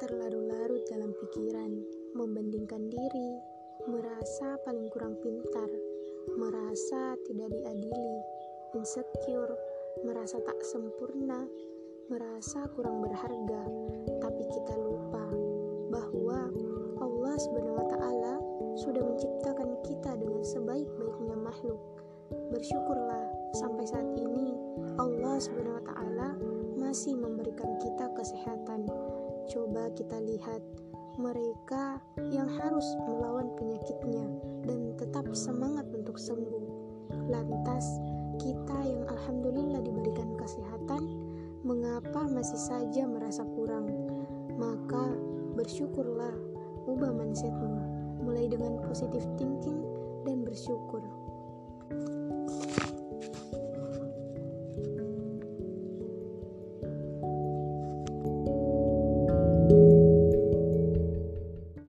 terlarut-larut dalam pikiran, membandingkan diri, merasa paling kurang pintar, merasa tidak diadili, insecure, merasa tak sempurna, merasa kurang berharga, tapi kita lupa bahwa Allah Subhanahu taala sudah menciptakan kita dengan sebaik-baiknya makhluk. Bersyukurlah sampai saat ini Allah Subhanahu taala masih memberikan kita kesehatan Coba kita lihat mereka yang harus melawan penyakitnya dan tetap semangat untuk sembuh. Lantas, kita yang alhamdulillah diberikan kesehatan, mengapa masih saja merasa kurang? Maka bersyukurlah, ubah mindsetmu, mulai dengan positive thinking dan bersyukur.